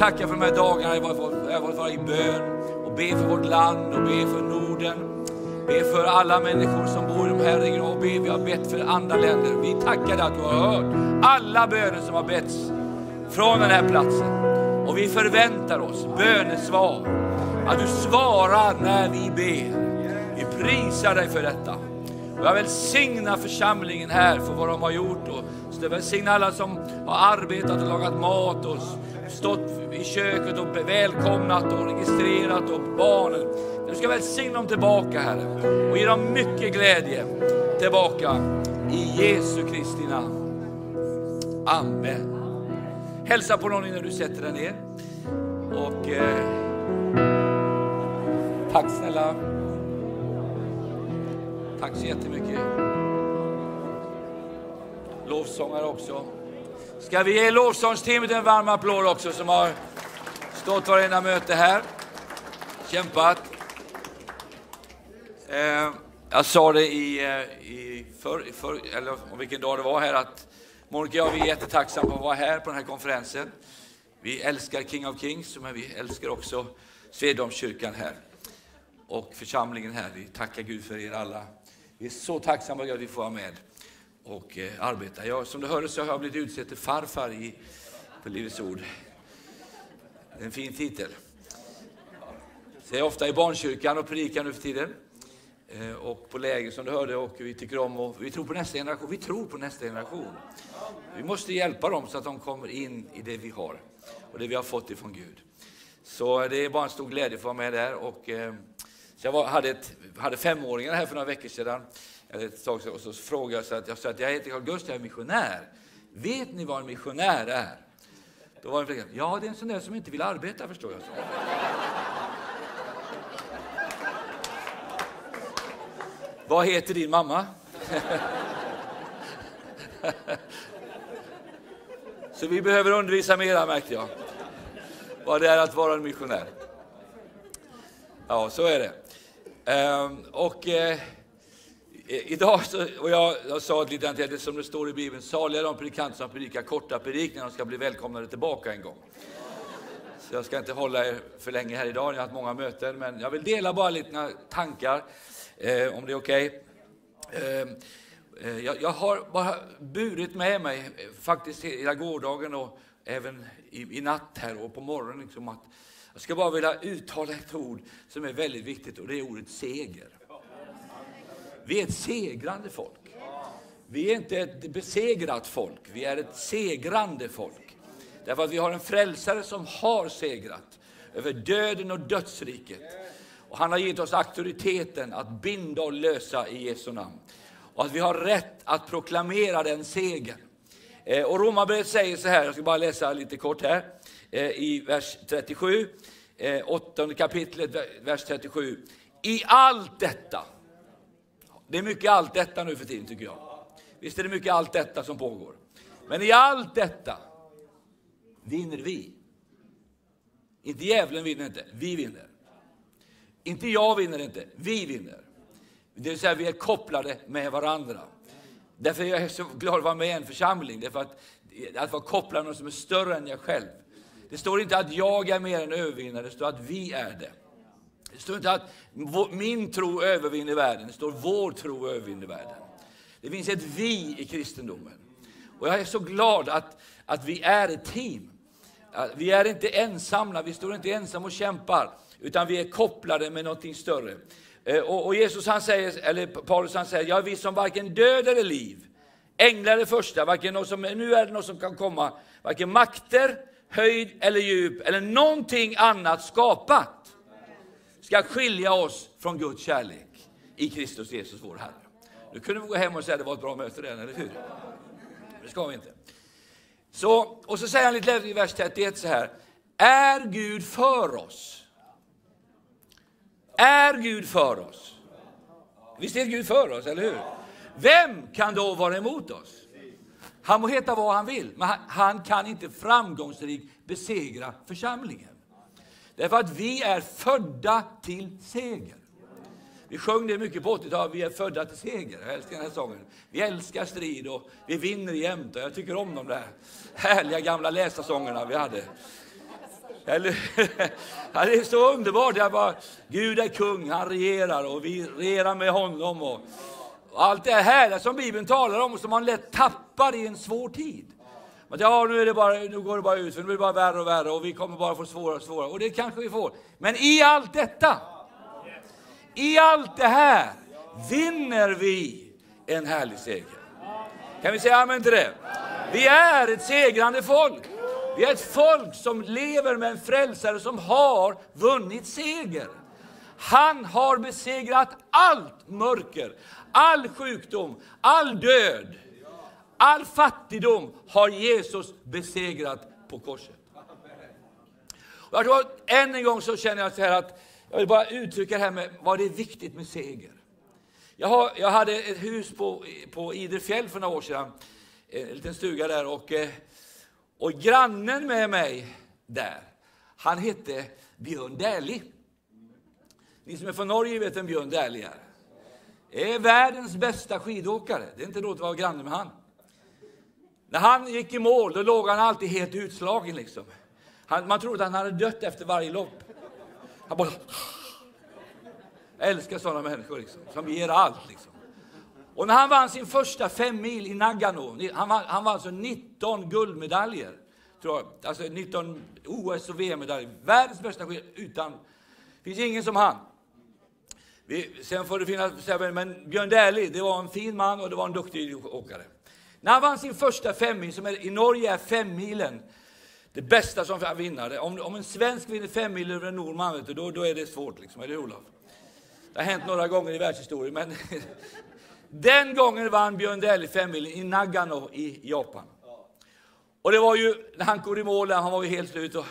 tackar för de här dagarna jag har fått vara i bön och be för vårt land och be för Norden. Be för alla människor som bor i de här regionerna och be, vi har bett för andra länder. Vi tackar dig att du har hört alla böner som har betts från den här platsen. Och vi förväntar oss bönesvar. Att du svarar när vi ber. Vi prisar dig för detta. Och jag välsignar församlingen här för vad de har gjort. Och jag välsignar alla som har arbetat och lagat mat och stått i köket och välkomnat och registrerat och barnen. Du ska välsigna dem tillbaka Herre och ge dem mycket glädje tillbaka i Jesu Kristi namn. Amen. Hälsa på någon innan du sätter dig ner. Och eh, tack snälla. Tack så jättemycket. Lovsångare också. Ska vi ge lovsångsteamet en varm applåd också som har stått varenda möte här. Kämpat. Eh, jag sa det i, eh, i för, för, eller om vilken dag det var här, att Monica och jag vi är jättetacksamma för att vara här på den här konferensen. Vi älskar King of Kings, men vi älskar också Svedholmskyrkan här och församlingen här. Vi tackar Gud för er alla. Vi är så tacksamma för att vi får vara med och eh, arbeta. Jag, som du hörde så har jag blivit utsedd till farfar i, på Livets Ord. En fin titel. Så jag är ofta i barnkyrkan och predikar nu för tiden. Eh, och på läger som du hörde och vi tycker om och vi tror på nästa generation. Vi tror på nästa generation. Vi måste hjälpa dem så att de kommer in i det vi har och det vi har fått ifrån Gud. Så eh, det är bara en stor glädje att vara med där. Och, eh, så jag var, hade, ett, hade femåringar här för några veckor sedan. Ett tag, och så frågade jag, så att jag sa att jag heter Carl Gustaf, jag är missionär. Vet ni vad en missionär är? Då var det en ja det är en sån där som inte vill arbeta förstår jag. Så. Vad heter din mamma? Så vi behöver undervisa mera märkte jag. Vad det är att vara en missionär. Ja, så är det. Ehm, och eh, Eh, idag, så, och jag, jag sa lite grann till det som det står i Bibeln, saliga de predikanter som predikar korta predikningar, de ska bli välkomnade tillbaka en gång. Så jag ska inte hålla er för länge här idag, ni har haft många möten, men jag vill dela bara lite tankar eh, om det är okej. Okay. Eh, eh, jag, jag, har bara burit med mig, eh, faktiskt hela gårdagen och även i, i natt här och på morgonen, liksom att jag ska bara vilja uttala ett ord som är väldigt viktigt och det är ordet seger. Vi är ett segrande folk. Vi är inte ett besegrat folk, vi är ett segrande folk. Därför att vi har en frälsare som har segrat över döden och dödsriket. Och han har gett oss auktoriteten att binda och lösa i Jesu namn. Och att vi har rätt att proklamera den segern. Eh, och Romarbrevet säger så här, jag ska bara läsa lite kort här, eh, i vers 37, eh, åttonde kapitlet, vers 37. I allt detta, det är mycket allt detta nu för tiden tycker jag. Visst är det mycket allt detta som pågår. Men i allt detta vinner vi. Inte djävulen vinner inte, vi vinner. Inte jag vinner inte, vi vinner. Det vill säga vi är kopplade med varandra. Därför är jag så glad att vara med i en församling. Därför att, att vara kopplad med någon som är större än jag själv. Det står inte att jag är mer än övervinnare, det står att vi är det. Det står inte att min tro övervinner världen, det står vår tro övervinner världen. Det finns ett vi i kristendomen. Och jag är så glad att, att vi är ett team. Vi är inte ensamma, vi står inte ensamma och kämpar utan vi är kopplade med någonting större. Eh, och, och Jesus han säger, eller Paulus han säger, jag är vi som varken död eller liv, änglar är första, varken något som, nu är det något som kan komma, varken makter, höjd eller djup eller någonting annat skapat ska skilja oss från Guds kärlek i Kristus Jesus vår Herre. Nu kunde vi gå hem och säga att det var ett bra möte redan, eller hur? Det ska vi inte. Så, och så säger han lite längre i vers 31 så här, är Gud för oss? Är Gud för oss? Visst är Gud för oss, eller hur? Vem kan då vara emot oss? Han må heta vad han vill, men han kan inte framgångsrikt besegra församlingen. Därför att vi är födda till seger. Vi sjöng det mycket på 80-talet, vi är födda till seger. Jag älskar den här sången. Vi älskar strid och vi vinner jämt. Jag tycker om de där härliga gamla läsarsångerna vi hade. Eller, ja, det är så underbart. Jag bara, Gud är kung, han regerar och vi regerar med honom. Och, och allt det här som Bibeln talar om och som man lätt tappar i en svår tid. Att ja, nu, är det bara, nu går det bara ut, för nu blir det bara värre och värre och vi kommer bara få svårare och svårare. Och det kanske vi får. Men i allt detta, i allt det här vinner vi en härlig seger. Kan vi säga amen till det? Vi är ett segrande folk. Vi är ett folk som lever med en frälsare som har vunnit seger. Han har besegrat allt mörker, all sjukdom, all död. All fattigdom har Jesus besegrat på korset. Och jag tror än en gång så känner jag så här att jag vill bara uttrycka det här med vad det är viktigt med seger. Jag, har, jag hade ett hus på, på Idrefjäll för några år sedan, en liten stuga där. Och, eh, och grannen med mig där, han hette Björn Dählie. Ni som är från Norge vet vem Björn Dählie är. Är världens bästa skidåkare. Det är inte roligt att vara granne med han. När han gick i mål då låg han alltid helt utslagen. Liksom. Han, man trodde att han hade dött efter varje lopp. Han bara... Jag älskar sådana människor liksom, som ger allt. Liksom. Och när han vann sin första fem mil i Nagano, han vann, han vann alltså 19 guldmedaljer. Tror jag. Alltså 19 OS och VM-medaljer. Världens bästa skidor utan... Det finns ingen som han. Vi, sen får det finnas, men Björn Dählie, det var en fin man och det var en duktig åkare. När han vann sin första femmil, som är, i Norge är femmilen det bästa som kan vinna. Om, om en svensk vinner femmil över en norrman, då, då är det svårt. Liksom, eller Olof? Det har hänt några gånger i världshistorien. Men den gången vann Björn Dählie femmilen i Nagano i Japan. Och det var ju, när han kom i mål, han var ju helt slut. Och,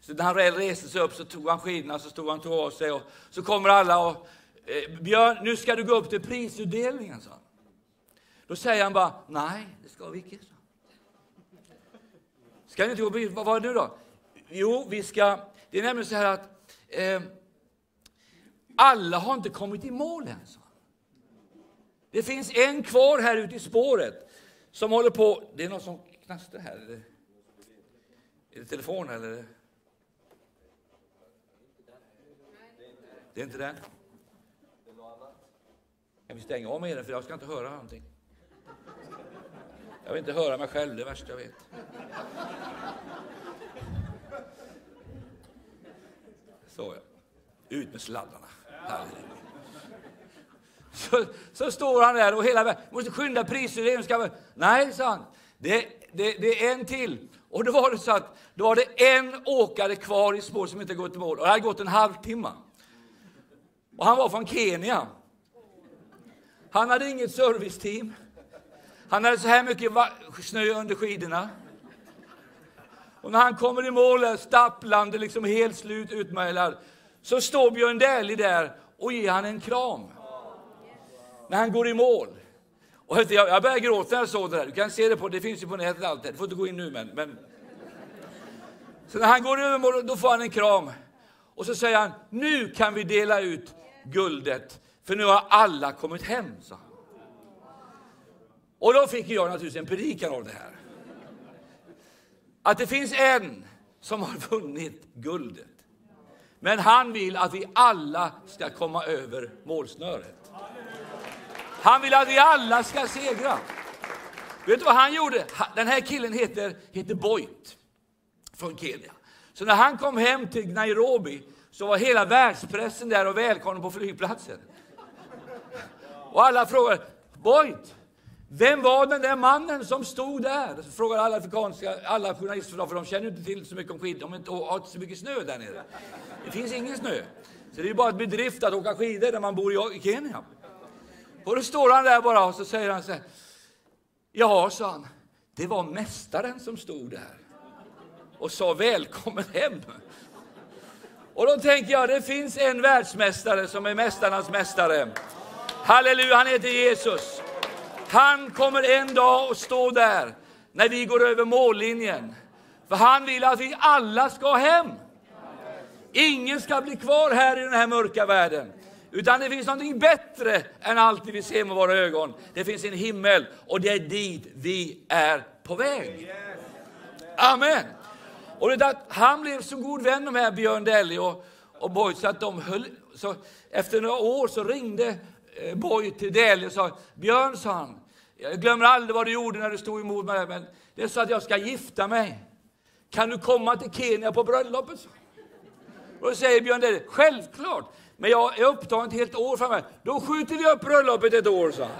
så när han reste sig upp så tog han skidorna, så stod han tog av sig och så kommer alla och eh, Björn, nu ska du gå upp till prisutdelningen, sa han. Då säger han bara, nej, det ska vi inte. Ska ni inte gå på Vad var det nu då? Jo, vi ska, det är nämligen så här att eh, alla har inte kommit i mål än. Så. Det finns en kvar här ute i spåret som håller på, det är någon som knastrar här. Eller? Är det telefon eller? Det är inte den? Kan vi stänga av med den för jag ska inte höra någonting. Jag vill inte höra mig själv, det värsta jag vet. Så ja. Ut med sladdarna. Så, så står han där och hela världen måste skynda prisutdelningen. Nej, sa han. Det, det, det är en till. Och då var det så att då var det en åkare kvar i spår som inte gått i mål. Och det hade gått en halvtimme. Och han var från Kenya. Han hade inget serviceteam. Han hade så här mycket snö under skidorna. Och när han kommer i mål, stapplande, liksom helt slut, utmärglad, så står Björn Dählie där och ger han en kram. När han går i mål. Och jag, jag började gråta när jag såg det där. Du kan se det på, det finns ju på nätet allt det. Du får inte gå in nu men. men. Så när han går över mål, då får han en kram. Och så säger han, nu kan vi dela ut guldet, för nu har alla kommit hem, sa han. Och då fick jag naturligtvis en predikan av det här. Att det finns en som har vunnit guldet. Men han vill att vi alla ska komma över målsnöret. Han vill att vi alla ska segra. Vet du vad han gjorde? Den här killen heter, heter Boyt från Kenya. Så när han kom hem till Nairobi så var hela världspressen där och välkomnade på flygplatsen. Och alla frågade, Boyt, vem var den där mannen som stod där? Frågar alla afrikanska, alla journalister, för de känner inte till så mycket om skidor, de har inte så mycket snö där nere. Det finns ingen snö. Så det är bara ett bedrift att åka skidor när man bor i Kenya. Och då står han där bara och så säger han så här. Ja, sa han, det var mästaren som stod där och sa välkommen hem. Och då tänker jag, det finns en världsmästare som är mästarnas mästare. Halleluja, han heter Jesus. Han kommer en dag att stå där när vi går över mållinjen. För han vill att vi alla ska hem. Ingen ska bli kvar här i den här mörka världen. Utan det finns någonting bättre än allt vi ser med våra ögon. Det finns en himmel och det är dit vi är på väg. Amen. Och det där, han blev så god vän med Björn Deli och, och Boy så att de höll, så efter några år så ringde eh, Boy till Deli och sa, Björn sa han, jag glömmer aldrig vad du gjorde när du stod emot mig, men det är så att jag ska gifta mig. Kan du komma till Kenya på bröllopet? Och då säger Björn Deli, självklart, men jag är upptagen ett helt år framöver. Då skjuter vi upp bröllopet ett år, sa han.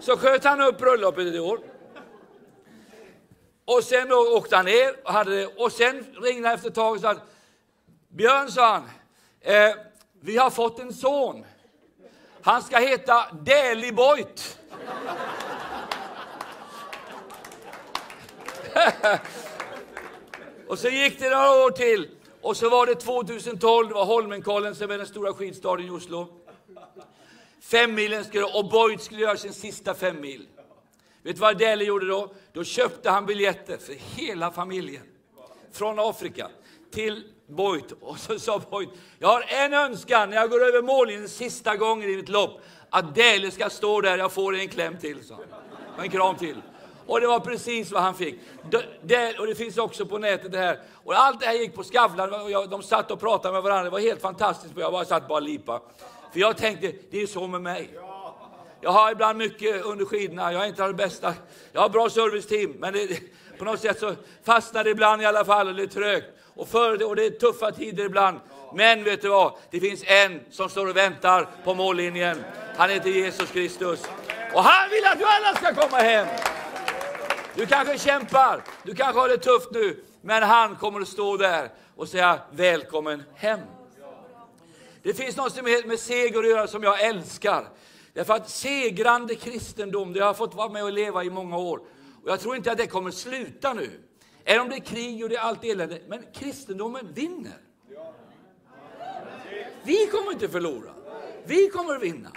Så sköt han upp bröllopet ett år. Och sen då åkte han ner och, hade det. och sen ringde han efter ett tag och sa Björn, sa han, eh, vi har fått en son. Han ska heta Däliboit. och så gick det några år till och så var det 2012, det var Holmenkollen som är den stora skidstaden i Oslo. Femmilen skulle, och Boyd skulle göra sin sista femmil. Vet du vad Dele gjorde då? Då köpte han biljetter för hela familjen. Från Afrika till Boyd. Och så sa Boyd, jag har en önskan när jag går över mållinjen sista gången i mitt lopp. Att Dele ska stå där, jag får en kläm till, så. han. En kram till. Och det var precis vad han fick. Det, och det finns också på nätet det här. Och allt det här gick på Skavlan. och jag, De satt och pratade med varandra. Det var helt fantastiskt. Jag bara satt bara lipa. För jag tänkte, det är så med mig. Jag har ibland mycket under skidorna. Jag är inte den bästa. Jag har bra serviceteam, men det, på något sätt så fastnar det ibland i alla fall och det är trögt. Och, för, och det är tuffa tider ibland. Men vet du vad? Det finns en som står och väntar på mållinjen. Han heter Jesus Kristus. Och han vill att du alla ska komma hem. Du kanske kämpar, du kanske har det tufft nu, men han kommer att stå där och säga välkommen hem. Det finns något som heter med seger att göra som jag älskar. Därför att segrande kristendom, det har jag fått vara med och leva i många år. Och jag tror inte att det kommer sluta nu. Även om det är krig och det är allt elände. Men kristendomen vinner. Vi kommer inte förlora. Vi kommer vinna.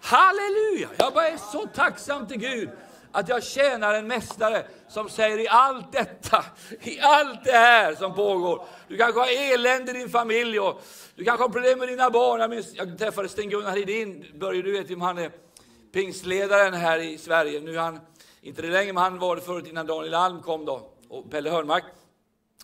Halleluja! Jag bara är så tacksam till Gud att jag tjänar en mästare som säger i allt detta, i allt det här som pågår. Du kanske har elände i din familj och du kanske har problem med dina barn. Jag, minns, jag träffade Sten-Gunnar Hedin, Börje, du vet vem han är pingstledaren här i Sverige. Nu är han inte det längre, men han var det förut innan Daniel Alm kom då, och Pelle Hörnmark.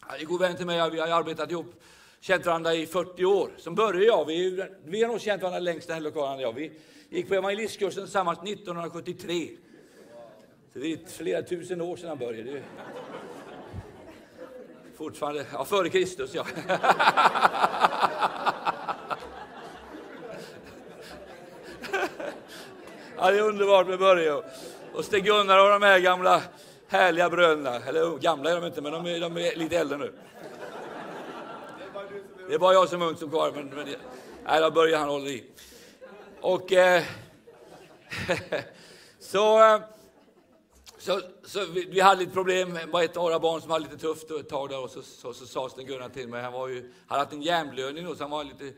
Han är god vän till mig, vi har arbetat ihop, känt varandra i 40 år. Som Börje och jag, vi, vi har nog känt varandra längst den här lokalen. jag. Vi gick på evangelistkursen tillsammans 1973. Det är flera tusen år sedan han började. Fortfarande, ja, före Kristus ja. ja det är underbart med Börje. Och Stig-Gunnar och de här gamla härliga bröderna. Eller oh, gamla är de inte, men de är, de är lite äldre nu. Det är bara jag som är ung som kvar, men, men nej, då börjar han hålla i. Och eh, så eh, så, så vi, vi, hade lite problem, det var ett av våra barn som hade lite tufft ett tag där och så, så, så sa Sten-Gunnar till mig, han var ju, hade haft en hjärnblödning då, så han var lite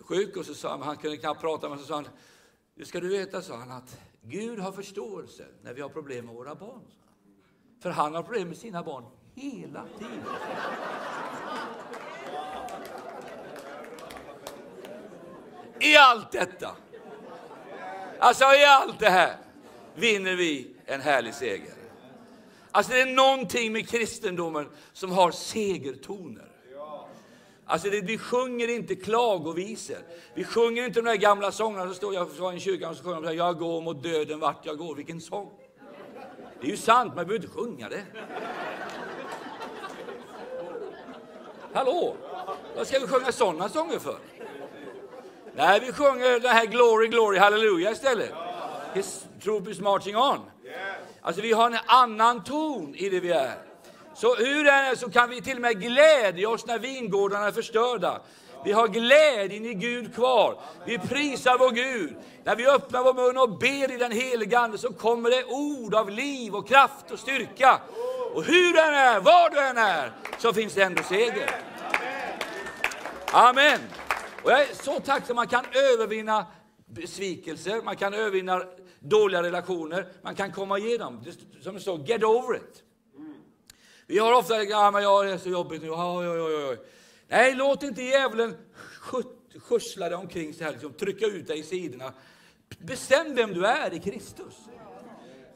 sjuk och så sa han, han kunde knappt prata, men så sa han, nu ska du veta, sa han, att Gud har förståelse när vi har problem med våra barn. För han har problem med sina barn hela tiden. I allt detta, alltså i allt det här, vinner vi en härlig seger. Alltså det är någonting med kristendomen som har segertoner. Alltså det, vi sjunger inte klagovisor. Vi sjunger inte de där gamla sångerna. Så står jag var i kyrkan och så sjunger de Jag går mot döden vart jag går. Vilken sång! Det är ju sant, man behöver inte sjunga det. Hallå! Vad ska vi sjunga sådana sånger för? Nej, vi sjunger den här Glory, Glory, Hallelujah istället. His troop is marching on. Alltså vi har en annan ton i det vi är. Så hur det är så kan vi till och med glädja oss när vingårdarna är förstörda. Vi har glädjen i Gud kvar. Vi prisar vår Gud. När vi öppnar vår mun och ber i den helige Ande så kommer det ord av liv och kraft och styrka. Och hur den är, var du än är, så finns det ändå seger. Amen. Och jag är så tacksam man kan övervinna besvikelser, man kan övervinna dåliga relationer. Man kan komma igenom. Som det står, get over it. Vi har ofta, ja men jag är så jobbigt nu, oj, oj, oj, oj. Nej, låt inte djävulen skjutsla dig omkring så här, liksom, trycka ut dig i sidorna. Bestäm vem du är i Kristus.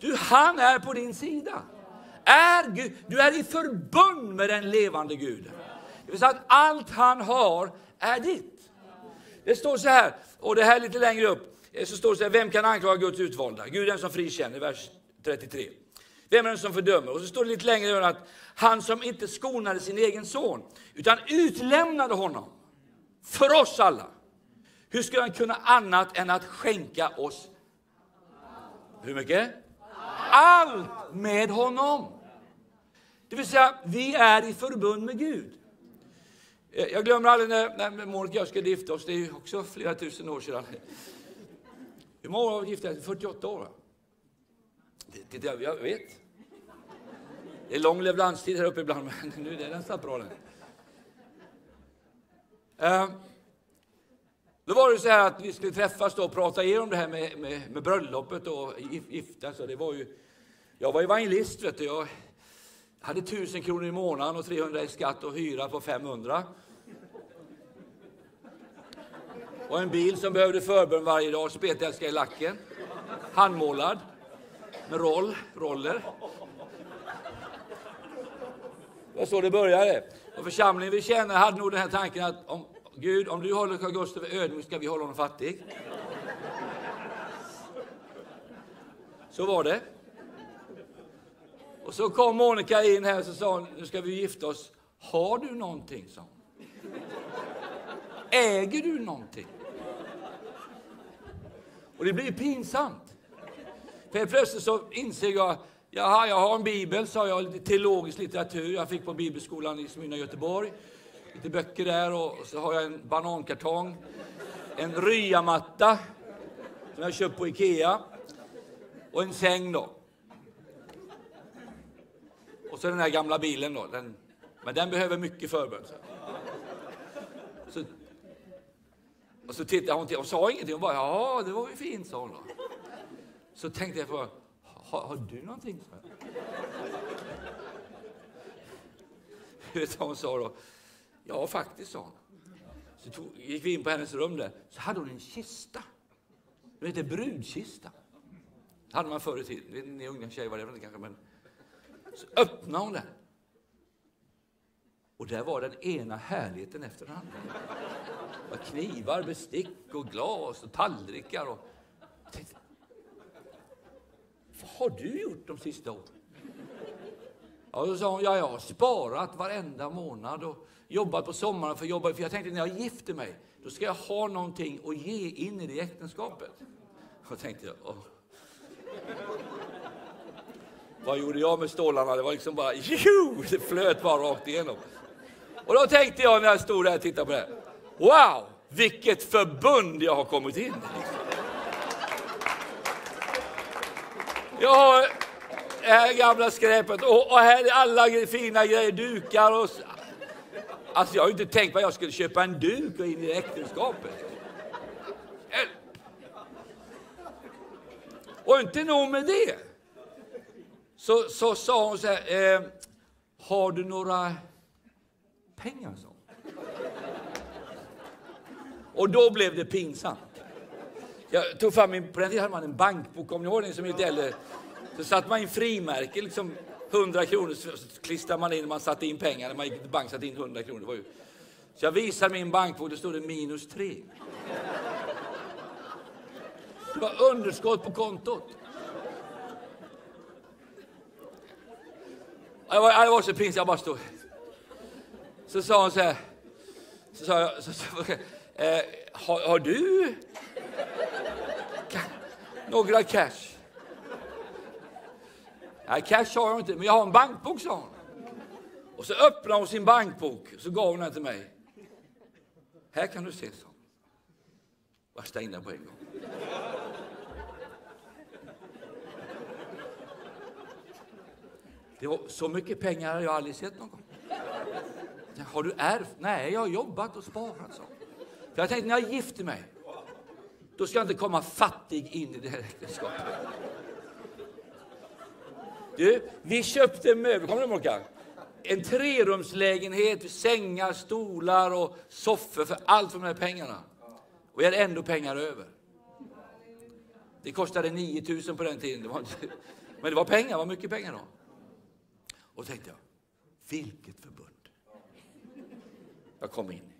Du, han är på din sida. Är Gud, du är i förbund med den levande Guden. Det vill säga att allt han har är ditt. Det står så här, och det här lite längre upp, så står det så här, vem kan anklaga Guds utvalda? Gud är den som frikänner, vers 33. Vem är det som fördömer? Och så står det lite längre att han som inte skonade sin egen son, utan utlämnade honom för oss alla. Hur skulle han kunna annat än att skänka oss? Hur mycket? Allt med honom. Det vill säga, vi är i förbund med Gud. Eh, jag glömmer aldrig när, när Monica och jag skulle gifta oss, det är också flera tusen år sedan. Hur många år har vi gift oss? 48 år? Det, det, jag vet. Det är lång leveranstid här uppe ibland, men nu är den satt bra den. Uh, då var det så här att vi skulle träffas då och prata igenom det här med, med, med bröllopet och gifta sig. Det var ju, jag var evangelist, vet du. Jag hade 1000 kronor i månaden och 300 i skatt och hyra på 500. Och en bil som behövde förbön varje dag, spetälska i lacken. Handmålad. Med roll, roller. Det var så det började. Och församlingen vi känner hade nog den här tanken att om, Gud, om du håller Carl Gustaf ödmjuk ska vi hålla honom fattig. Så var det. Och så kom Monica in här och så sa hon, nu ska vi gifta oss. Har du någonting? sa hon. Äger du någonting? Och det blir pinsamt. För plötsligt så inser jag, jaha, jag har en bibel, sa jag, teologisk litteratur jag fick på bibelskolan i Smyrna, Göteborg. Lite böcker där och så har jag en banankartong, en ryamatta som jag köpt på Ikea och en säng då. Och så den här gamla bilen då, den, men den behöver mycket förbön. Så, och så tittade hon till hon sa ingenting. Hon bara, ja, det var ju fint, sa hon. Då. Så tänkte jag på, har, har du någonting? Så vad hon sa då? Ja, faktiskt, sa hon. Så tog, gick vi in på hennes rum där, så hade hon en kista. Det heter brudkista. Det hade man förr i tiden. Ni unga tjejer var det kanske, men så öppnade hon den. Och där var den ena härligheten efter den andra. Det var knivar, bestick och glas och tallrikar. Och... Jag tänkte, vad har du gjort de sista åren? Ja, då sa hon, ja, jag har sparat varenda månad och jobbat på sommaren för att jobba. För jag tänkte, när jag gifter mig, då ska jag ha någonting att ge in i det äktenskapet. Och tänkte jag, åh. Vad gjorde jag med stålarna? Det var liksom bara, jo, det flöt bara rakt igenom. Och då tänkte jag när jag stod där och tittade på det. Wow, vilket förbund jag har kommit in i. Jag har det här gamla skräpet och, och här är alla fina grejer, dukar och... Alltså jag har ju inte tänkt på att jag skulle köpa en duk och in i äktenskapet. Och inte nog med det så, så sa hon så här, eh, har du några pengar? Så. Och då blev det pinsamt. Jag tog fram min, på den tiden hade man en bankbok, om ni ihåg den som är lite. Så satte man in frimärke, liksom 100 kronor, så klistrade man in, man satte in pengar, när man gick till bank satte in 100 kronor. Det var ju. Så jag visade min bankbok, då stod det minus 3. Det var underskott på kontot. Det var, det var så pinsamt, jag bara stod. Så sa hon så här. Så sa jag, så, så, eh, har, har, du några cash? Nej, cash har jag inte, men jag har en bankbok, sa hon. Och så öppnade hon sin bankbok och så gav hon den till mig. Här kan du se, så. jag stängde på en gång. Det var, så mycket pengar har jag aldrig sett någon gång. Har du ärvt? Nej, jag har jobbat och sparat. Så. För jag tänkte, när jag gifter mig, då ska jag inte komma fattig in i det här äktenskapet. Du, vi köpte möbler, kommer du ihåg en trerumslägenhet, sängar, stolar och soffor för allt för de här pengarna. Och vi hade ändå pengar över. Det kostade 9000 på den tiden. Det var inte, men det var pengar, det var mycket pengar då. Och då tänkte jag, vilket förbund. Jag kom in i.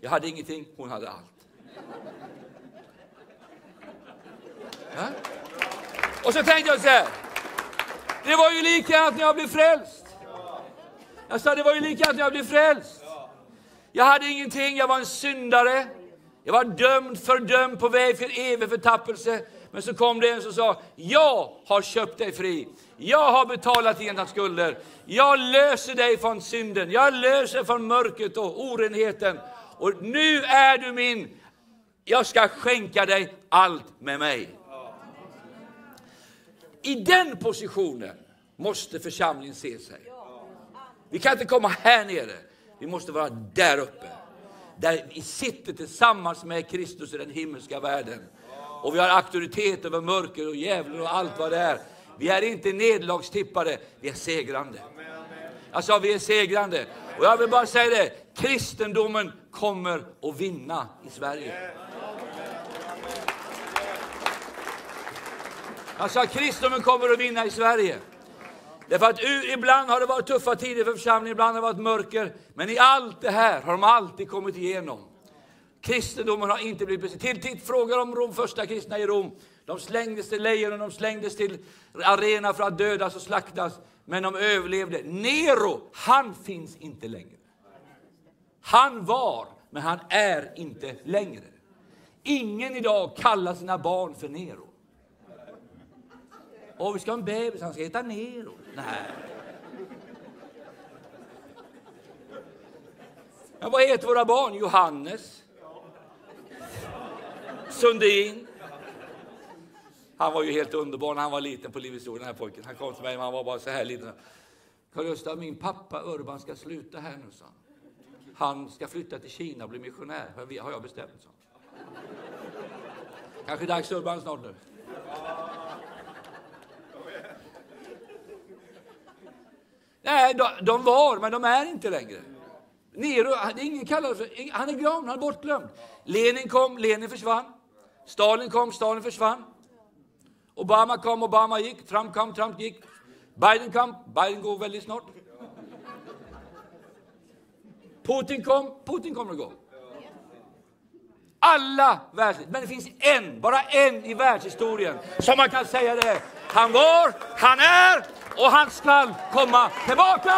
Jag hade ingenting, hon hade allt. Ja? Och så tänkte jag så här, det var ju likadant när jag blev frälst. Jag sa, det var ju likadant när jag blev frälst. Jag hade ingenting, jag var en syndare. Jag var dömd, fördömd, på väg för evig förtappelse. Men så kom det en som sa, jag har köpt dig fri. Jag har betalat dina skulder. Jag löser dig från synden. Jag löser från mörkret och orenheten. Och nu är du min. Jag ska skänka dig allt med mig. I den positionen måste församlingen se sig. Vi kan inte komma här nere. Vi måste vara där uppe. Där vi sitter tillsammans med Kristus i den himmelska världen. Och vi har auktoritet över mörker och djävulen och allt vad det är. Vi är inte nederlagstippade, vi är segrande. Jag sa vi är segrande. Och jag vill bara säga det, kristendomen kommer att vinna i Sverige. Jag sa kristendomen kommer att vinna i Sverige. Därför att ibland har det varit tuffa tider för församlingen, ibland har det varit mörker. Men i allt det här har de alltid kommit igenom. Kristendomen har inte blivit besegrad. Till, till frågar om de första kristna i Rom. De slängdes till lejonen, de slängdes till arena för att dödas och slaktas. Men de överlevde. Nero, han finns inte längre. Han var, men han är inte längre. Ingen idag kallar sina barn för Nero. Och vi ska ha en bebis, han ska heta Nero. Nej. Men vad heter våra barn? Johannes. Sundin. Han var ju helt underbar när han var liten på Livets Ord, den här pojken. Han kom till mig, han var bara så här liten. Karl-Gustav, min pappa Urban ska sluta här nu, sa han. Han ska flytta till Kina och bli missionär, har jag bestämt, Så. Kanske dags Urban snart nu. Nej, de, de var, men de är inte längre. Nero, ingen kallar för, han är glömd, han är bortglömd. Lenin kom, Lenin försvann. Stalin kom, Stalin försvann. Obama kom, Obama gick. Trump kom, Trump gick. Biden kom, Biden går väldigt snart. Putin kom, Putin kommer att gå. Alla världs... Men det finns en, bara en i världshistorien som man kan säga det. Han var, han är och han skall komma tillbaka!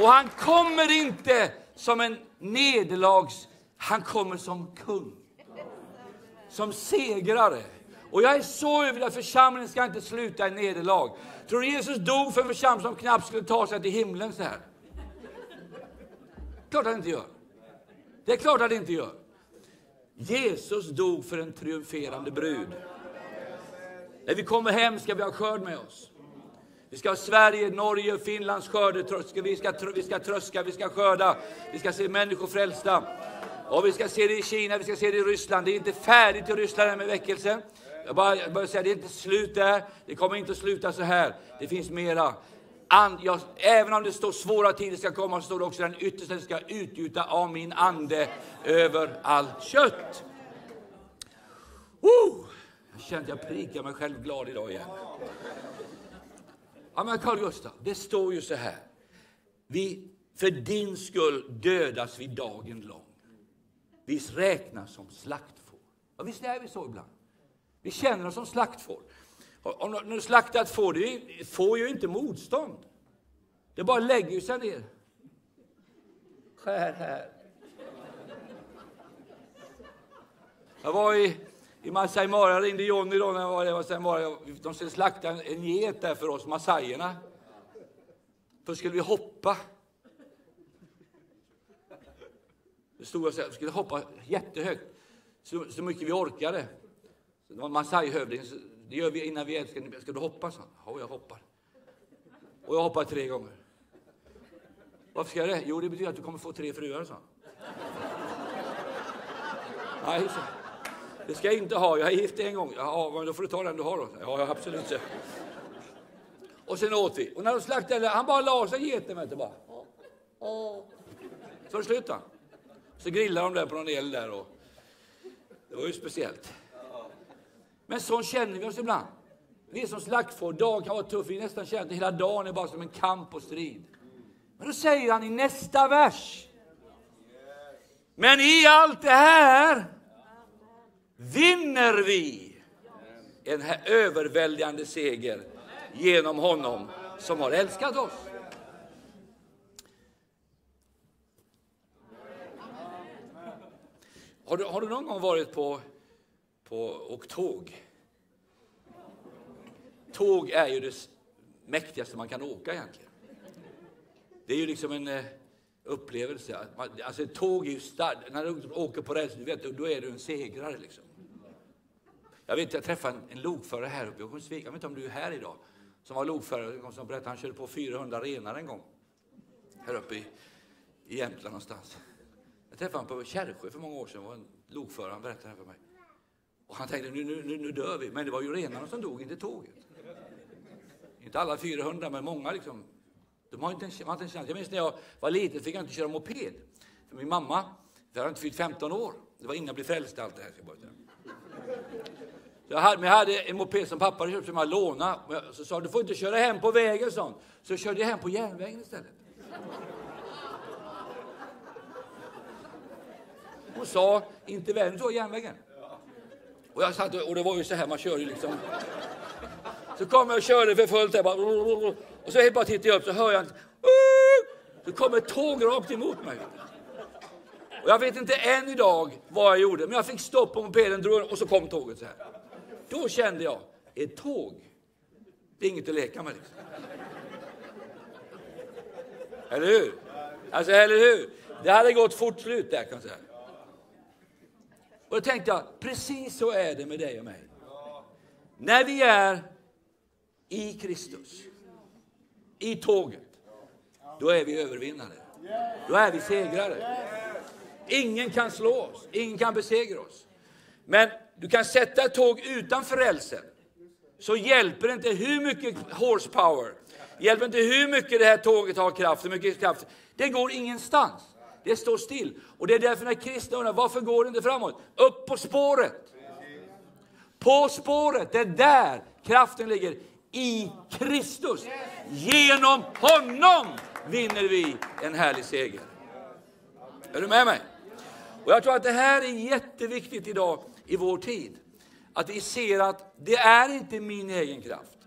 Och han kommer inte som en nederlags... Han kommer som kung. Som segrare. Och jag är så övertygad att församlingen ska inte sluta i nederlag. Tror du Jesus dog för en församling som knappt skulle ta sig till himlen så här? Klart han inte gör. Det är klart han inte gör. Jesus dog för en triumferande brud. När vi kommer hem ska vi ha skörd med oss. Vi ska ha Sverige, Norge, Finlands skördetröska. Vi ska, vi ska tröska, vi ska skörda. Vi ska se människor frälsta. Och vi ska se det i Kina, vi ska se det i Ryssland. Det är inte färdigt i Ryssland med väckelsen. Jag bara, jag bara säga, det är inte slut där. Det kommer inte att sluta så här. Det finns mera. And, jag, även om det står svåra tider ska komma, så står det också den yttersta ska utgjuta av min ande över allt kött. Oh! Jag känner att jag prikar mig själv glad idag igen. Ja, men Carl Gustaf, det står ju så här. Vi, för din skull dödas vi dagen lång. Vi räknas som slaktfår. Ja, visst är vi så ibland? Vi känner oss som slaktfår. Om du slaktar ett får, det får ju inte motstånd. Det bara lägger sig ner. Skär här. Jag var i, i Masai Mara, jag ringde Johnny då när jag var i Masai Mara. De skulle slakta en get där för oss massajerna. Först skulle vi hoppa. Det stod jag och vi skulle hoppa jättehögt, så, så mycket vi orkade. Det var en massajhövding det gör vi innan vi älskar. Ska du hoppa? Så? Ja, jag hoppar. Och jag hoppar tre gånger. Varför ska jag det? Jo, det betyder att du kommer få tre fruar, så. Nej, så. Det ska jag inte ha. Jag är gift en gång. Ja, men då får du ta den du har då. Ja, absolut. Och sen åt vi. Och när de slaktade, han bara la sig geten vet du bara. Så var det slut. Så grillade de där på någon el där och det var ju speciellt. Men så känner vi oss ibland. Vi är som slaktfår, dagen kan vara tuff, vi nästan känner att hela dagen är bara som en kamp och strid. Men då säger han i nästa vers. Men i allt det här vinner vi en överväldigande seger genom honom som har älskat oss. Har du, har du någon gång varit på, på och tåg? Tåg är ju det mäktigaste man kan åka egentligen. Det är ju liksom en eh, upplevelse. Alltså ett tåg är ju starkt. När du åker på räls, då är du en segrare. Liksom. Jag vet, jag träffade en, en lokförare här uppe i Örnsköldsvik. Jag vet inte om du är här idag. Som var lokförare som berättade han körde på 400 renar en gång. Här uppe i, i Jämtland någonstans. Jag träffade honom på Kärrsjö för många år sedan. var en lokförare, han berättade det för mig. Och han tänkte, nu, nu, nu dör vi. Men det var ju renarna som dog, inte tåget. Inte alla 400, men många liksom. De har inte en, har inte en chans. Jag minns när jag var liten fick jag inte köra moped. För min mamma, jag hade inte fyllt 15 år. Det var innan jag blev frälst allt det här. Så jag hade, jag hade en moped som pappa hade köpt som jag lånade. Så sa du får inte köra hem på vägen sånt. Så körde jag hem på järnvägen istället. Hon sa, inte vägen, så järnvägen. Och jag satt och det var ju så här, man kör ju liksom. Så kom jag och körde för fullt där bara. Och så helt bara tittar jag upp så hör jag inte. Så kommer ett tåg rakt emot mig. Och jag vet inte än idag vad jag gjorde, men jag fick stopp på mopeden drog, och så kom tåget så här. Då kände jag, ett tåg, det är inget att leka med. Liksom. Eller hur? Alltså, eller hur? Det hade gått fort slut där kan jag säga. Och då tänkte jag, precis så är det med dig och mig. När vi är i Kristus, i tåget, då är vi övervinnare. Då är vi segrare. Ingen kan slå oss, ingen kan besegra oss. Men du kan sätta ett tåg utanför rälsen, så hjälper det inte hur mycket horsepower, hjälper inte hur mycket det här tåget har kraft, hur mycket kraft. Det går ingenstans. Det står still. Och det är därför när kristna undrar, varför går det inte framåt? Upp på spåret! På spåret, det är där kraften ligger. I Kristus. Genom honom vinner vi en härlig seger. Är du med mig? Och Jag tror att det här är jätteviktigt idag i vår tid. Att vi ser att det är inte min egen kraft.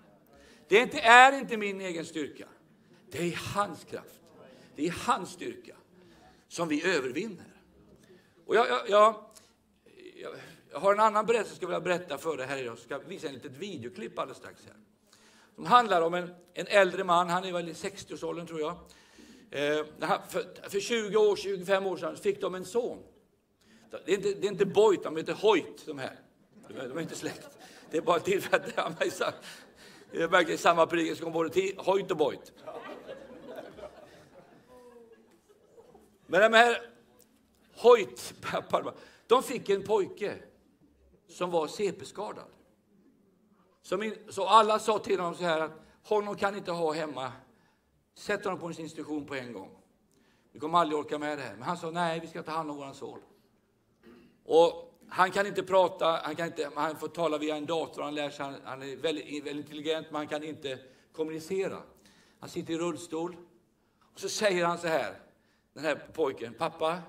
Det är inte, är inte min egen styrka. Det är hans kraft. Det är hans styrka som vi övervinner. Och jag, jag, jag, jag har en annan berättelse jag skulle vilja berätta för dig här idag. Jag ska visa en litet videoklipp alldeles strax. Här. Som handlar om en, en äldre man, han är väl i 60-årsåldern tror jag. Eh, för, för 20 år, 25 år sedan fick de en son. Det är inte, det är inte Boyt, de heter Hoyt de här. De är, de är inte släkt. Det är bara till för att det är eh, verkligen samma predikan som både Hoyt och Boyt. Men de här Hoyt, de fick en pojke som var CP-skadad. Så alla sa till honom så här att honom kan inte ha hemma. Sätt honom på en institution på en gång. Vi kommer aldrig orka med det här. Men han sa nej, vi ska ta hand om våran son. Och han kan inte prata, han, kan inte, han får tala via en dator, han lär sig, han, han är väldigt, väldigt intelligent, men han kan inte kommunicera. Han sitter i rullstol. Och så säger han så här, den här pojken, pappa,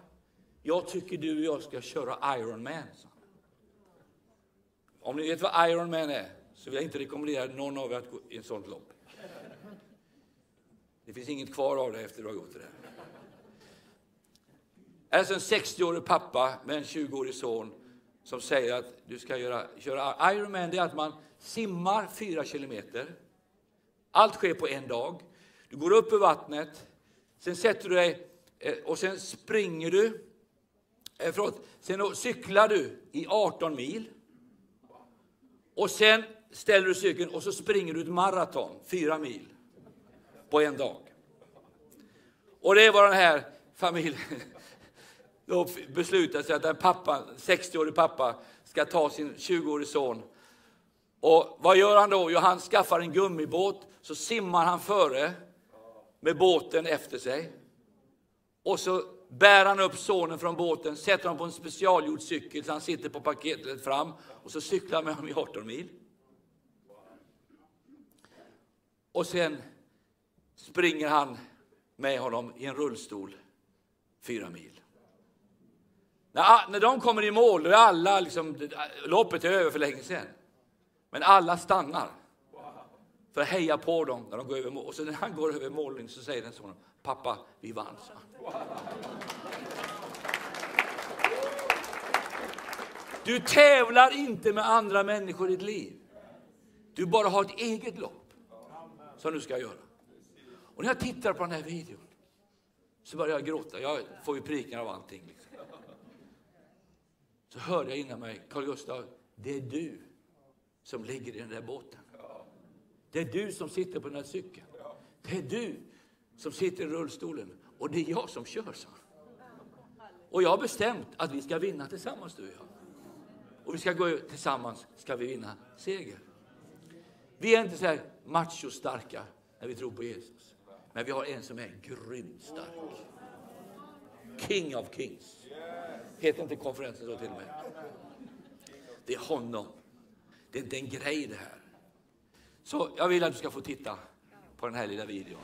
jag tycker du och jag ska köra Ironman. Om ni vet vad Ironman är, så vill jag inte rekommendera någon av er att gå i ett sånt lopp. Det finns inget kvar av det efter du har gått det där. Alltså en 60-årig pappa med en 20-årig son som säger att du ska göra, köra Ironman, det är att man simmar fyra kilometer. Allt sker på en dag. Du går upp ur vattnet, sen sätter du dig Eh, och sen springer du, eh, förlåt, sen cyklar du i 18 mil. Och sen ställer du cykeln och så springer du ett maraton, fyra mil, på en dag. Och det är vad den här familjen då beslutade sig att en pappa, 60-årig pappa ska ta sin 20-årige son. Och vad gör han då? Jo, han skaffar en gummibåt, så simmar han före med båten efter sig. Och så bär han upp sonen från båten, sätter honom på en specialgjord cykel så han sitter på paketet fram och så cyklar han med honom i 18 mil. Och sen springer han med honom i en rullstol fyra mil. När, när de kommer i mål, då är alla liksom, loppet är över för länge sedan. Men alla stannar för att heja på dem när de går över mål. Och så när han går över mållinjen så säger den sonen, pappa, vi vann. Så. Du tävlar inte med andra människor i ditt liv. Du bara har ett eget lopp som du ska göra. Och när jag tittar på den här videon så börjar jag gråta. Jag får ju prickar av allting. Liksom. Så hörde jag innan mig, Carl Gustav, det är du som ligger i den där båten. Det är du som sitter på den här cykeln. Det är du som sitter i rullstolen och det är jag som kör, så. Och jag har bestämt att vi ska vinna tillsammans, du och jag. Och vi ska gå tillsammans, ska vi vinna seger. Vi är inte så här machostarka när vi tror på Jesus. Men vi har en som är grymt stark. King of Kings. Heter inte konferensen så till och med? Det är honom. Det är inte en grej det här. Så jag vill att du ska få titta på den här lilla videon.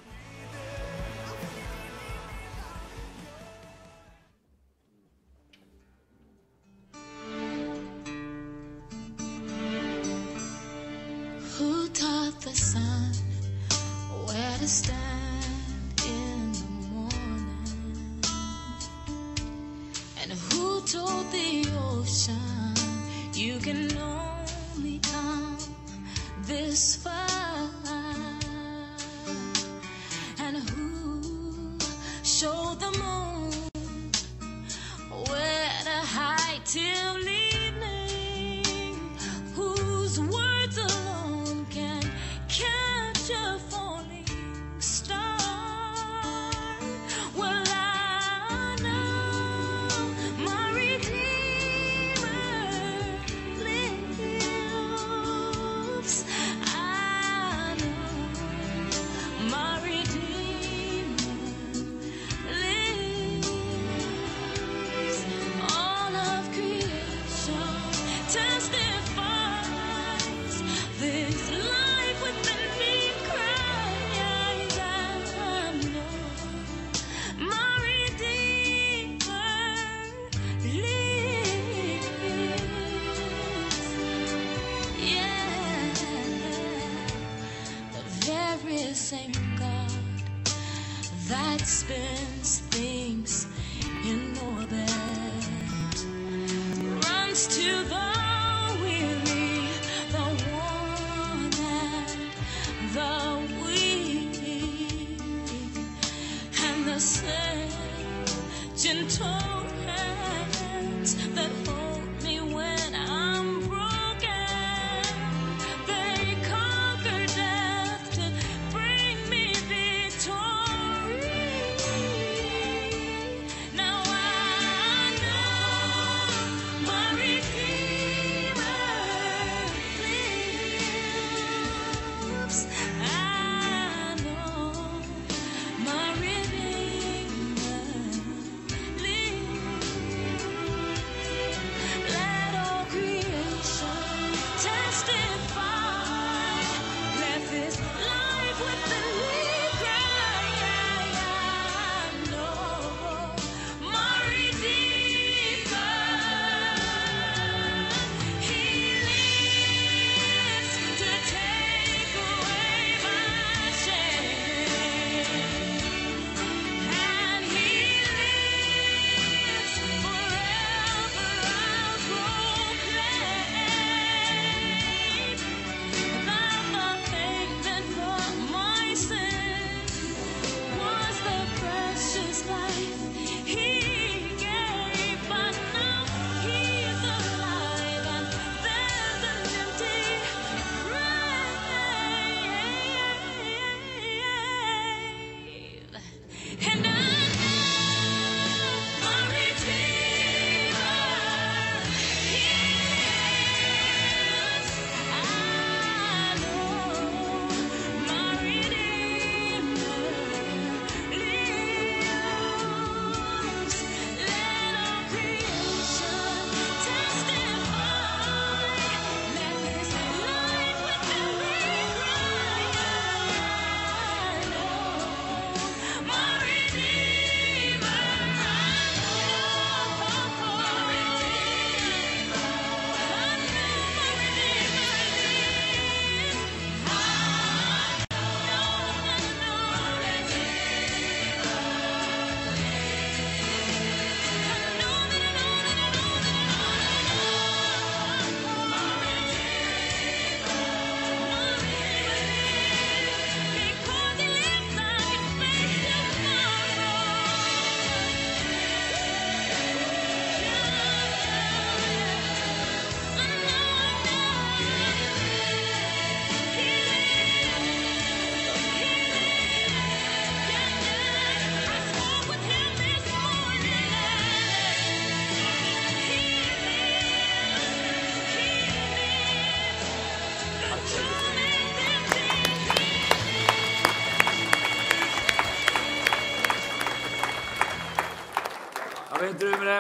expense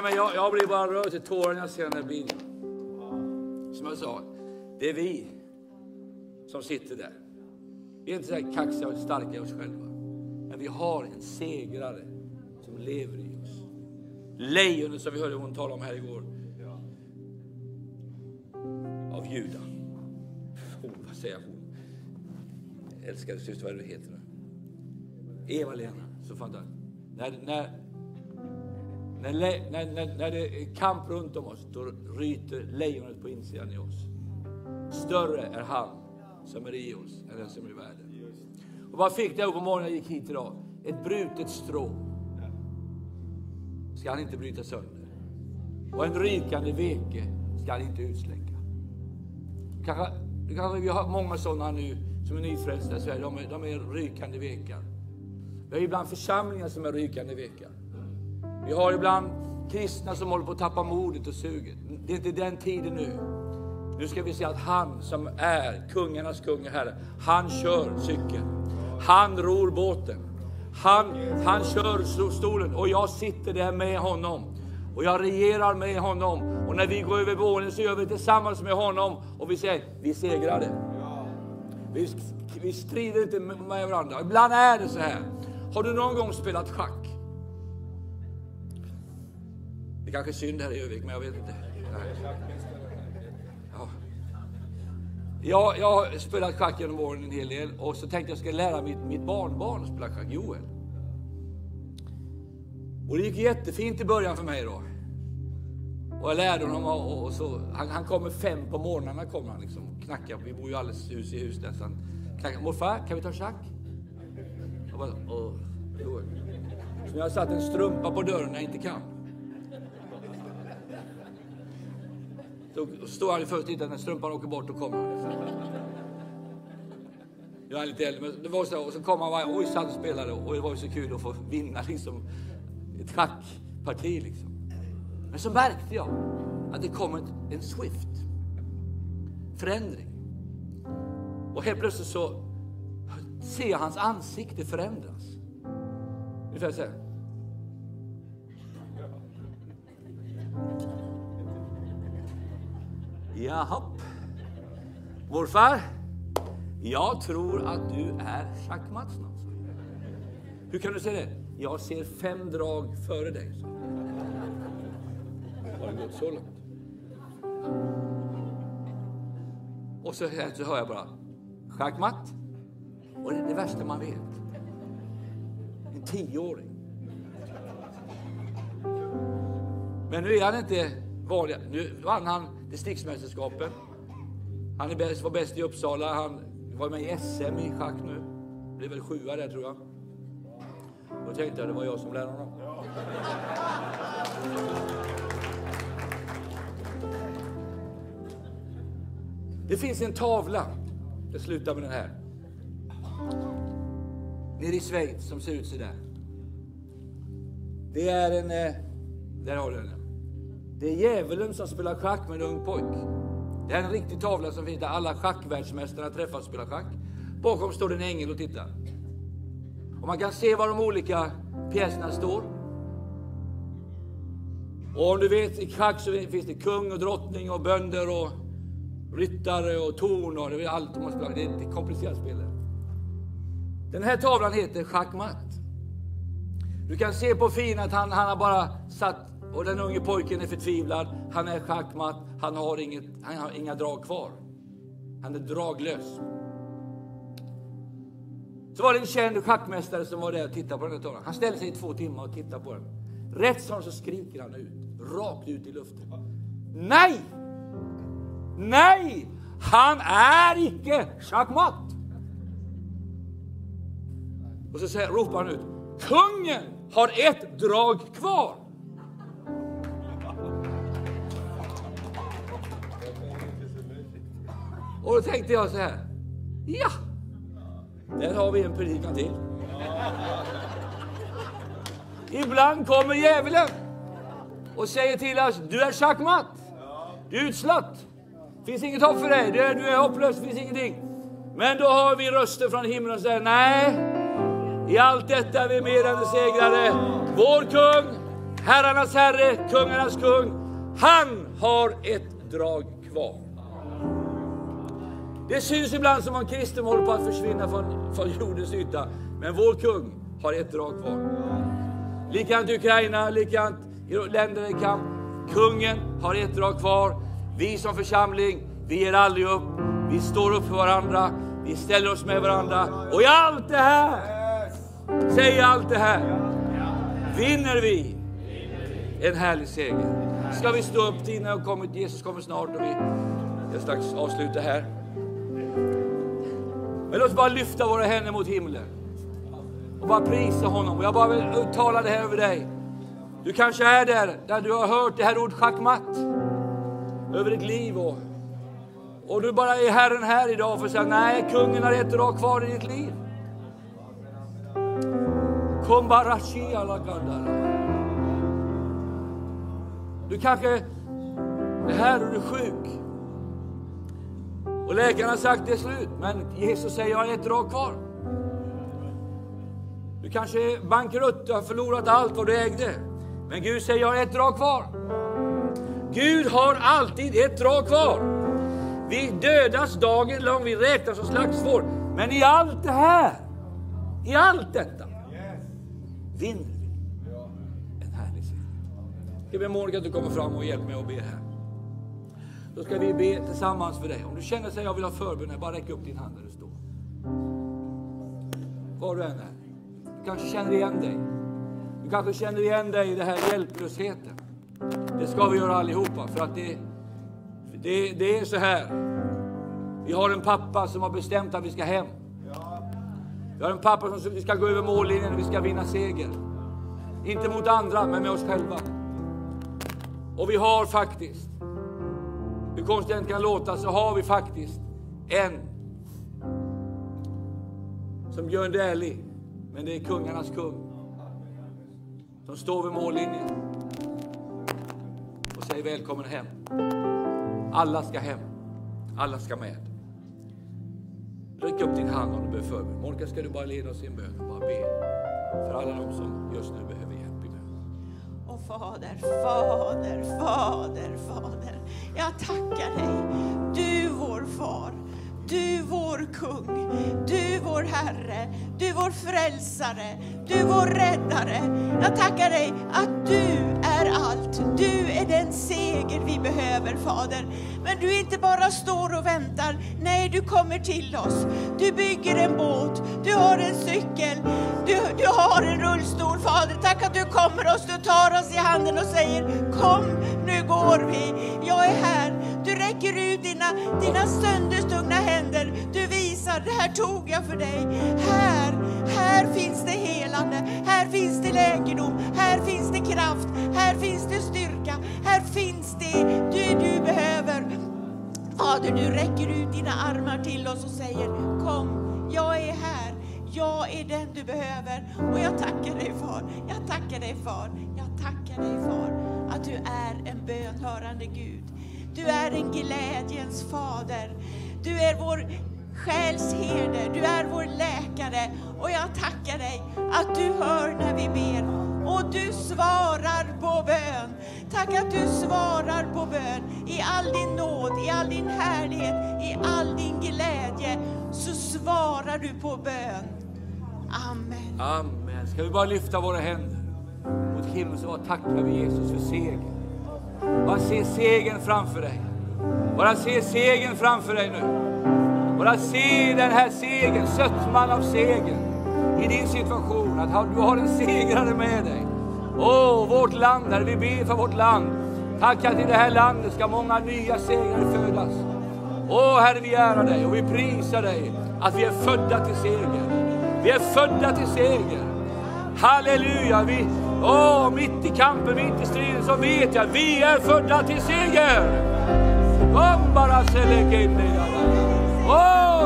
men jag, jag blir bara rörd till tårar när jag ser den här bilden. Som jag sa, det är vi som sitter där. Vi är inte så här kaxiga och starka i oss själva. Men vi har en segrare som lever i oss. Lejonet som vi hörde hon tala om här igår. Av Juda. Oh, vad säger hon? Älskade syster, vad är det du heter nu? Eva-Lena. Så fantastiskt. När, när, när, när, när, när det är kamp runt om oss, då ryter lejonet på insidan i oss. Större är han som är i oss än den som är i världen. Och vad fick jag på morgonen när jag gick hit idag? Ett brutet strå ska han inte bryta sönder. Och en rykande veke ska han inte utsläcka. Kanske, kanske vi har många sådana nu som är nyfrälsta i Sverige. De är, de är rykande vekar. Vi har ibland församlingar som är rykande vekar. Vi har ibland kristna som håller på att tappa modet och suget. Det är inte den tiden nu. Nu ska vi se att han som är kungarnas kung och herre, han kör cykeln. Han ror båten. Han, han kör stolen och jag sitter där med honom. Och jag regerar med honom. Och när vi går över våningen så gör vi det tillsammans med honom. Och vi säger, vi segrade. Vi, vi strider inte med varandra. Ibland är det så här. Har du någon gång spelat schack? Det kanske är synd här i Övik, men jag vet inte. Nej. Ja. Jag, jag har spelat schack genom åren en hel del och så tänkte jag ska lära mitt, mitt barnbarn att spela schack, Joel. Och det gick jättefint i början för mig då. Och jag lärde honom och, och så, han, han kommer fem på morgnarna kommer han liksom knackar. Vi bor ju alldeles hus i hus nästan. Knackar, morfar kan vi ta schack? Jag bara, åh, Joel. Så nu har jag satt en strumpa på dörren när jag inte kan. Då står han först tittar när strumpan åker bort och kommer han. Jag är lite äldre, men det var så. Och så kom han och oj, och spelade och det var ju så kul att få vinna liksom ett schackparti liksom. Men så märkte jag att det kom ett, en swift förändring. Och helt plötsligt så ser jag hans ansikte förändras. Ungefär så här. Jaha. Morfar, jag tror att du är schackmatt snart. Hur kan du säga det? Jag ser fem drag före dig. Har det gått så långt? Och så, så hör jag bara schackmatt. Och det är det värsta man vet. En tioåring. Men nu är han inte vanlig. Nu vann han distriktsmästerskapen. Han är bäst, var bäst i Uppsala. Han var med i SM i schack nu. Blev väl sjua där tror jag. Då tänkte jag det var jag som lärde honom. Det finns en tavla. Jag slutar med den här. Nere i Schweiz som ser ut så där. Det är en... Eh, där har du den. Det är djävulen som spelar schack med en ung pojk. Det är en riktig tavla som finns där alla schackvärldsmästarna träffas och spelar schack. Bakom står det en ängel och tittar. Och man kan se var de olika pjäserna står. Och om du vet, i schack så finns det kung och drottning och bönder och ryttare och torn och det är allt man spelar. Det är ett komplicerat spel. Den här tavlan heter schackmatt. Du kan se på fin att han, han har bara satt, och den unge pojken är förtvivlad. Han är schackmatt, han har, inget, han har inga drag kvar. Han är draglös. Så var det en känd schackmästare som var där och tittade på den här tavlan. Han ställde sig i två timmar och tittade på den. Rätt som så skriker han ut, rakt ut i luften. Nej! Nej! Han är icke schackmatt! Och så ropar han ut, kungen har ett drag kvar. Och då tänkte jag så här, ja, där har vi en predikan till. Ibland kommer djävulen och säger till oss, du är schackmatt. Du är utslatt. finns inget hopp för dig. Du är, du är hopplös, finns ingenting. Men då har vi röster från himlen och säger, nej, i allt detta är vi mer än segrare. Vår kung, herrarnas herre, kungarnas kung, han har ett drag kvar. Det syns ibland som om kristen håller på att försvinna från, från jordens yta. Men vår kung har ett drag kvar. Likadant i Ukraina, likadant i länderna i kamp. Kungen har ett drag kvar. Vi som församling, vi ger aldrig upp. Vi står upp för varandra. Vi ställer oss med varandra. Och i allt det här, säg allt det här, vinner vi en härlig seger. Ska vi stå upp till innan kommit, Jesus kommer snart och vi jag strax avsluta här. Men låt oss bara lyfta våra händer mot himlen och bara prisa honom. Och jag bara vill uttala det här över dig. Du kanske är där, där du har hört det här ordet schackmatt över ditt liv. Och, och du bara är Herren här idag för att säga nej, kungen har ett drag kvar i ditt liv. Kom bara alla Du kanske är här och du är sjuk. Och läkaren har sagt det är slut, men Jesus säger jag har ett drag kvar. Du kanske är bankrutt, du har förlorat allt vad du ägde. Men Gud säger jag har ett drag kvar. Gud har alltid ett drag kvar. Vi dödas dagen lång, vi räknas som slagsvår. Men i allt det här, i allt detta, vinner vi en härlig seger. Ska be Monica att du kommer fram och hjälper mig att be här. Då ska vi be tillsammans för dig. Om du känner att jag vill ha förbön, bara räck upp din hand där du står. Var du än är. Du kanske känner igen dig. Du kanske känner igen dig i den här hjälplösheten. Det ska vi göra allihopa, för att det, det, det är så här. Vi har en pappa som har bestämt att vi ska hem. Vi har en pappa som vi ska gå över mållinjen och vi ska vinna seger. Inte mot andra, men med oss själva. Och vi har faktiskt, hur konstigt det än kan låta, så har vi faktiskt en som Björn Dählie, men det är kungarnas kung. Som står vid mållinjen och säger välkommen hem. Alla ska hem. Alla ska med. Räck upp din hand om du behöver förbön. Monica, ska du bara leda oss i en bön och bara be för alla de som just nu behöver Fader, Fader, Fader, Fader. Jag tackar dig. Du vår far. Du vår kung, du vår Herre, du vår frälsare, du vår räddare. Jag tackar dig att du är allt. Du är den seger vi behöver Fader. Men du inte bara står och väntar, nej du kommer till oss. Du bygger en båt, du har en cykel, du, du har en rullstol Fader. Tack att du kommer oss, du tar oss i handen och säger kom nu går vi. Jag är här. Du räcker ut dina, dina sönderstungna händer. Du det här tog jag för dig. Här, här finns det helande. Här finns det läkedom. Här finns det kraft. Här finns det styrka. Här finns det du, du behöver. Fader, du räcker ut dina armar till oss och säger kom, jag är här. Jag är den du behöver. Och jag tackar dig far. Jag tackar dig far. Jag tackar dig far att du är en bönhörande Gud. Du är en glädjens fader. Du är vår själs herde, du är vår läkare. Och jag tackar dig att du hör när vi ber och du svarar på bön. Tack att du svarar på bön. I all din nåd, i all din härlighet, i all din glädje så svarar du på bön. Amen. Amen. Ska vi bara lyfta våra händer mot himlen och tacka vi Jesus för segern? Bara se segern framför dig. Bara se segern framför dig nu. Bara se den här segern, sötman av segern i din situation. Att du har en segrare med dig. Åh, oh, vårt land, där vi ber för vårt land. Tack att i det här landet ska många nya segrar födas. Åh oh, Herre, vi ärar dig och vi prisar dig att vi är födda till seger. Vi är födda till seger. Halleluja! Vi, åh, mitt i kampen, mitt i striden så vet jag att vi är födda till seger. Kom bara selekende. Oh,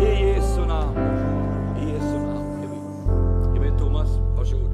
I Jesu namn. I Jesu namn. Jag Thomas, varsågod.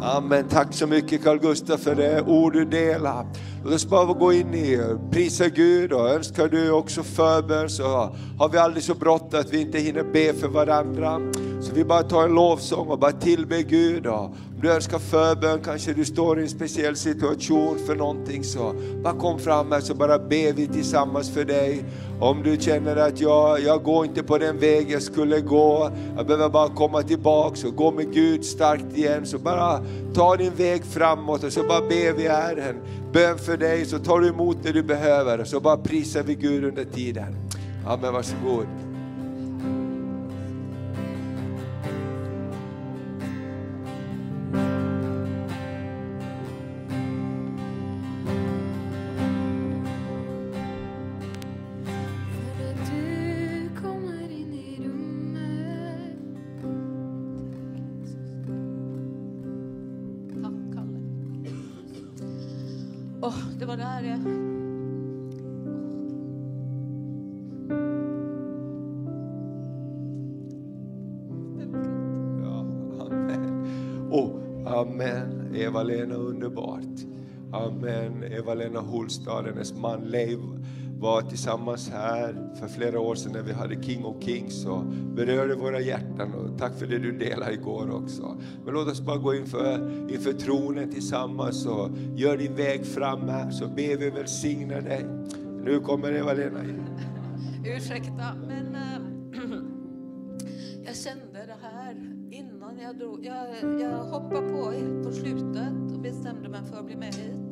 Amen. Tack så mycket Carl Gustaf för det ord du delar. Låt oss bara gå in i prisa Gud och önskar du också förbön så har vi aldrig så brått att vi inte hinner be för varandra. Så vi bara tar en lovsång och bara tillber Gud. Och du önskar förbön, kanske du står i en speciell situation för någonting så bara kom fram här så bara ber vi tillsammans för dig. Om du känner att jag, jag går inte på den väg jag skulle gå, jag behöver bara komma tillbaks och gå med Gud starkt igen. Så bara ta din väg framåt och så bara ber vi Herren bön för dig så tar du emot det du behöver och så bara prisar vi Gud under tiden. Amen, varsågod. Eva-Lena, underbart. Amen. Eva-Lena Holstad, hennes man Leif var tillsammans här för flera år sedan när vi hade King of Kings och berörde våra hjärtan. Och tack för det du delade igår också. Men låt oss bara gå inför, inför tronen tillsammans och gör din väg fram här så ber vi välsigna dig. Nu kommer Eva-Lena in. Ursäkta, men eh, jag kände det här innan jag drog. Jag, jag hoppade på helt på slutet och bestämde mig för att bli med hit.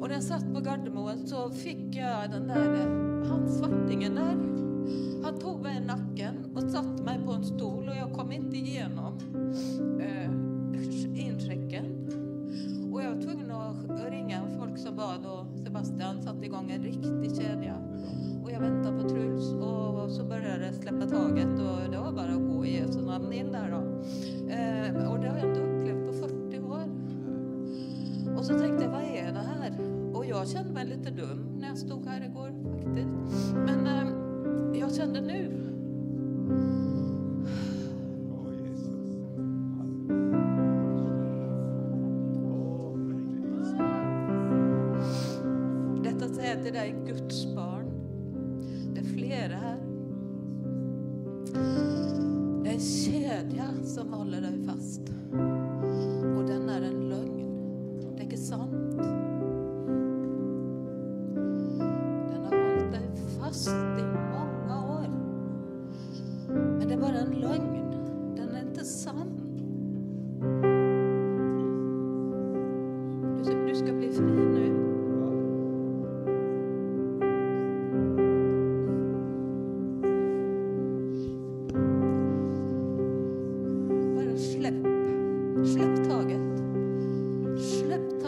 Och när jag satt på Gardermoen så fick jag den där, han svartingen där. Han tog mig i nacken och satte mig på en stol och jag kom inte igenom eh, inchecken. Och jag var tvungen att ringa folk som bad och Sebastian satte igång en riktig släppa taget och det var bara att gå i Jesu namn in där då. Eh, och det har jag inte upplevt på 40 år. Och så tänkte jag, vad är det här? Och jag kände mig lite dum när jag stod här igår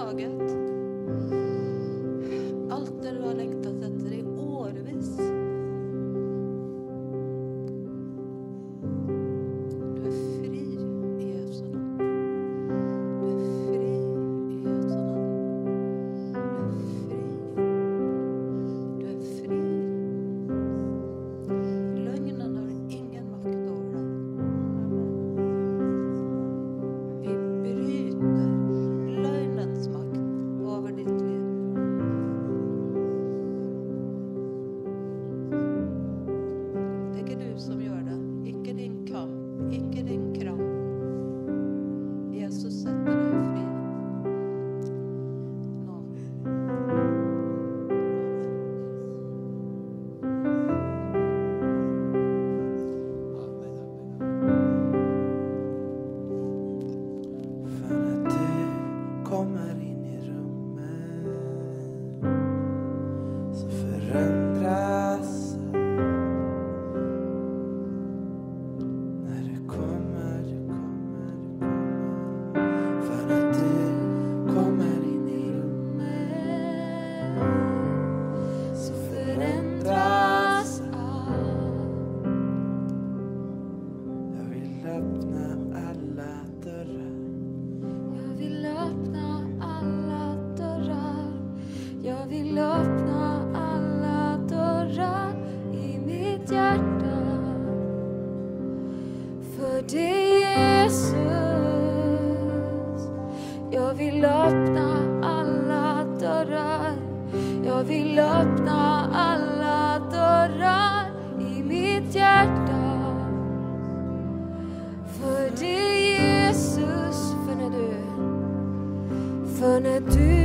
taget. Dig Jesus. Jag vill öppna alla dörrar. Jag vill öppna alla dörrar i mitt hjärta för dig Jesus, för när du för när du